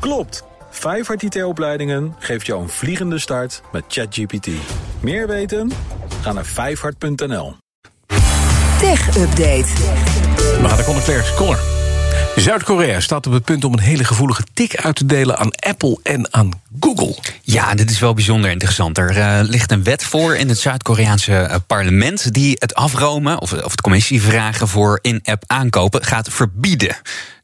Klopt! Vijfhart IT-opleidingen geeft jou een vliegende start met ChatGPT. Meer weten? Ga naar vijfhart.nl. Tech Update. We gaan naar Conor. Conor. Zuid-Korea staat op het punt om een hele gevoelige tik uit te delen aan Apple en aan Google. Ja, dit is wel bijzonder interessant. Er uh, ligt een wet voor in het Zuid-Koreaanse uh, parlement die het afromen of, of het commissievragen voor in-app aankopen gaat verbieden.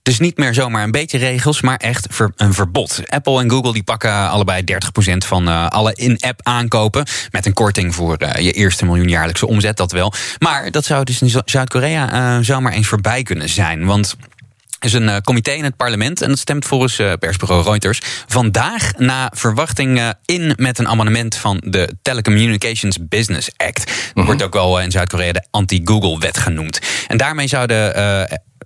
Dus niet meer zomaar een beetje regels, maar echt een verbod. Apple en Google die pakken allebei 30% van uh, alle in-app aankopen. Met een korting voor uh, je eerste miljoen jaarlijkse omzet, dat wel. Maar dat zou dus in Zuid-Korea uh, zomaar eens voorbij kunnen zijn. Want is een uh, comité in het parlement en dat stemt volgens uh, persbureau Reuters vandaag na verwachting uh, in met een amendement van de Telecommunications Business Act. Dat -huh. wordt ook wel in Zuid-Korea de anti-Google-wet genoemd. En daarmee zouden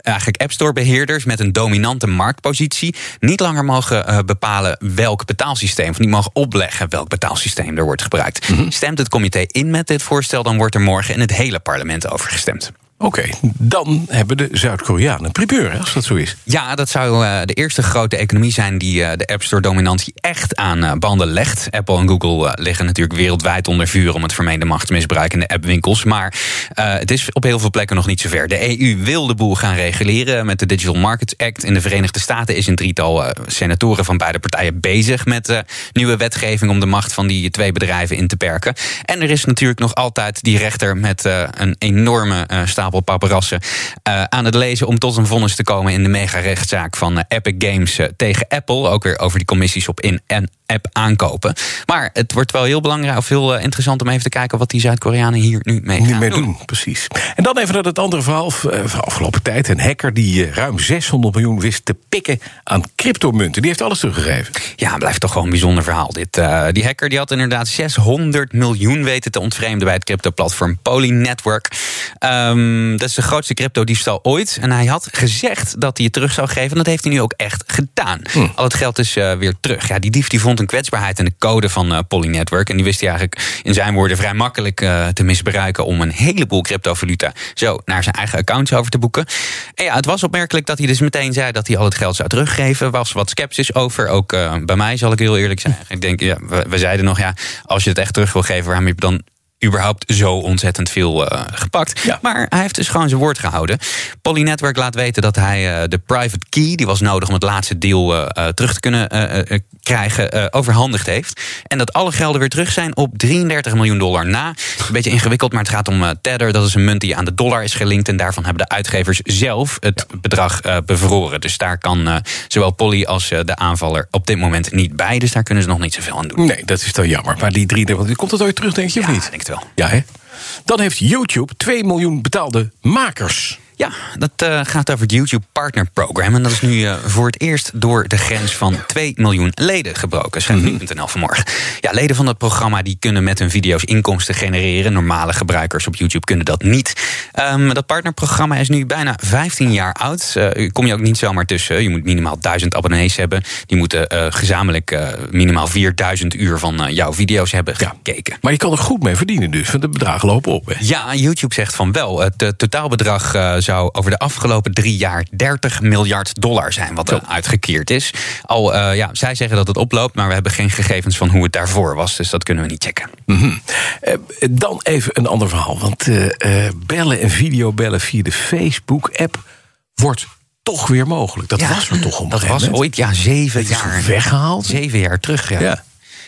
eigenlijk App Store beheerders met een dominante marktpositie niet langer mogen uh, bepalen welk betaalsysteem, of niet mogen opleggen welk betaalsysteem er wordt gebruikt. -hmm. Stemt het comité in met dit voorstel, dan wordt er morgen in het hele parlement over gestemd. Oké, dan hebben de Zuid-Koreanen primeur, als dat zo is. Ja, dat zou uh, de eerste grote economie zijn die uh, de App Store-dominantie echt aan uh, banden legt. Apple en Google liggen natuurlijk wereldwijd onder vuur om het vermeende machtsmisbruik in de appwinkels. Maar het is op heel veel plekken nog niet zover. De EU wil de boel gaan reguleren met de Digital Markets Act. In de Verenigde Staten is een drietal senatoren van beide partijen bezig met nieuwe wetgeving om de macht van die twee bedrijven in te perken. En er is natuurlijk nog altijd die rechter met een enorme stapel paparazzen uh, aan het lezen om tot een vonnis te komen in de mega-rechtszaak van uh, Epic Games uh, tegen Apple. Ook weer over die commissies op in- en app aankopen. Maar het wordt wel heel belangrijk of heel interessant om even te kijken wat die Zuid-Koreanen hier nu mee gaan mee doen. doen. Precies. En dan even naar het andere verhaal van afgelopen tijd. Een hacker die ruim 600 miljoen wist te pikken aan cryptomunten. Die heeft alles teruggegeven. Ja, blijft toch gewoon een bijzonder verhaal. Dit, die hacker die had inderdaad 600 miljoen weten te ontvreemden bij het crypto-platform Poly Network. Um, dat is de grootste crypto-diefstal ooit. En hij had gezegd dat hij het terug zou geven. En dat heeft hij nu ook echt gedaan. Hm. Al het geld is uh, weer terug. Ja, die dief die vond een kwetsbaarheid in de code van uh, Poly Network. En die wist hij eigenlijk in zijn woorden vrij makkelijk uh, te misbruiken. om een heleboel cryptovaluta zo naar zijn eigen accounts over te boeken. En ja, het was opmerkelijk dat hij dus meteen zei dat hij al het geld zou teruggeven. Er was wat sceptisch over. Ook bij mij zal ik heel eerlijk zijn. Ik denk, ja, we, we zeiden nog, ja, als je het echt terug wil geven, waarom heb je dan überhaupt zo ontzettend veel uh, gepakt. Ja. Maar hij heeft dus gewoon zijn woord gehouden. Poly Network laat weten dat hij uh, de private key... die was nodig om het laatste deal uh, terug te kunnen krijgen... overhandigd heeft. En dat alle gelden weer terug zijn op 33 miljoen dollar na. Een beetje ingewikkeld, maar het gaat om Tether. Dat is een munt die aan de dollar is gelinkt. En daarvan hebben de uitgevers zelf het ja. bedrag bevroren. Dus daar kan zowel Poly als de aanvaller op dit moment niet bij. Dus daar kunnen ze nog niet zoveel aan doen. Nee, dat is dan jammer. Maar die 33, komt dat ooit terug, denk je, ja, of niet? Ja, hè? Dan heeft YouTube 2 miljoen betaalde makers. Ja, dat uh, gaat over het YouTube Partner Program. En dat is nu uh, voor het eerst door de grens van 2 miljoen leden gebroken. Schrijft -hmm. nu.nl vanmorgen. Ja, leden van dat programma die kunnen met hun video's inkomsten genereren. Normale gebruikers op YouTube kunnen dat niet. Um, dat partnerprogramma is nu bijna 15 jaar oud. Uh, kom je ook niet zomaar tussen. Je moet minimaal 1000 abonnees hebben. Die moeten gezamenlijk minimaal 4000 uur van jouw video's hebben ja. gekeken. Maar je kan er goed mee verdienen dus. Want de bedragen lopen op. Hè? Ja, YouTube zegt van wel. Het totaalbedrag zou over de afgelopen drie jaar 30 miljard dollar zijn, wat er uitgekeerd is. Al, uh, ja, zij zeggen dat het oploopt, maar we hebben geen gegevens van hoe het daarvoor was, dus dat kunnen we niet checken. Mm -hmm. uh, dan even een ander verhaal, want uh, bellen en videobellen via de Facebook-app wordt toch weer mogelijk. Dat ja, was er toch om. Dat was ooit, ja, zeven jaar. weggehaald. Zeven jaar terug, ja. ja.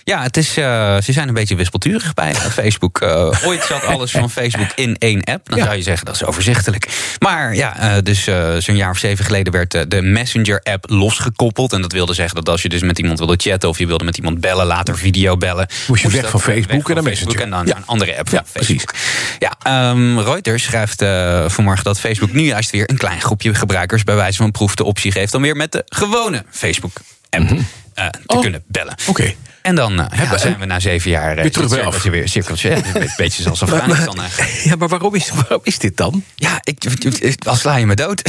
Ja, het is, uh, ze zijn een beetje wispelturig bij Facebook. Uh, ooit zat alles van Facebook in één app. Dan ja. zou je zeggen dat is overzichtelijk. Maar ja, uh, dus zo'n jaar of zeven geleden werd de Messenger-app losgekoppeld. En dat wilde zeggen dat als je dus met iemand wilde chatten of je wilde met iemand bellen, later video bellen. Moest je weg van Facebook en dan Messenger. En dan ja. een andere app van ja, Facebook. Precies. Ja, um, Reuters schrijft vanmorgen dat Facebook nu juist weer een klein groepje gebruikers bij wijze van proef de optie geeft om weer met de gewone Facebook-app mm -hmm. te oh. kunnen bellen. Oké. Okay. En dan uh, ja, zijn we na zeven jaar weer terug bij af. Weer cirkeltje, ja, een beetje zoals Afghanistan eigenlijk. Ja, maar waarom is, waarom is dit dan? Ja, ik, al sla je me dood.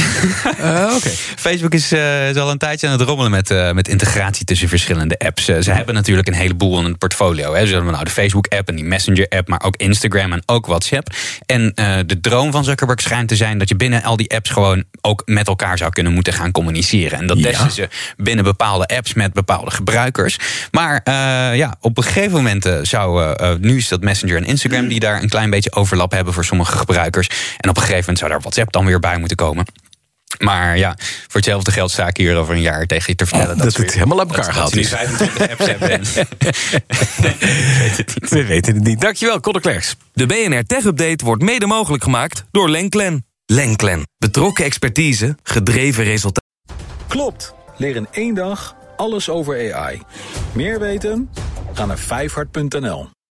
Uh, okay. Facebook is, uh, is, al een tijdje aan het rommelen met, met integratie tussen verschillende apps. ze hebben natuurlijk een heleboel in het portfolio. Hè. Ze hebben nou de Facebook-app en die Messenger-app, maar ook Instagram en ook WhatsApp. En de droom van Zuckerberg schijnt te zijn dat je binnen al die apps gewoon ook met elkaar zou kunnen moeten gaan communiceren. En dat ja. testen ze binnen bepaalde apps met bepaalde gebruikers. Maar ja, op een gegeven moment zou, nu is dat Messenger en Instagram die daar een klein beetje overlap hebben voor sommige gebruikers. En op een gegeven moment zou daar WhatsApp dan weer bij moeten komen. Maar ja, voor hetzelfde geld sta ik hier over een jaar tegen je te vertellen. dat, dat het helemaal op elkaar gaat. Dat 25 apps hebben. We weten het niet. Dankjewel, Conor Klerks. De BNR Tech Update wordt mede mogelijk gemaakt door Lenklen. Lenklen. Betrokken expertise, gedreven resultaten. Klopt. Leer in één dag alles over AI. Meer weten? Ga naar vijfhart.nl.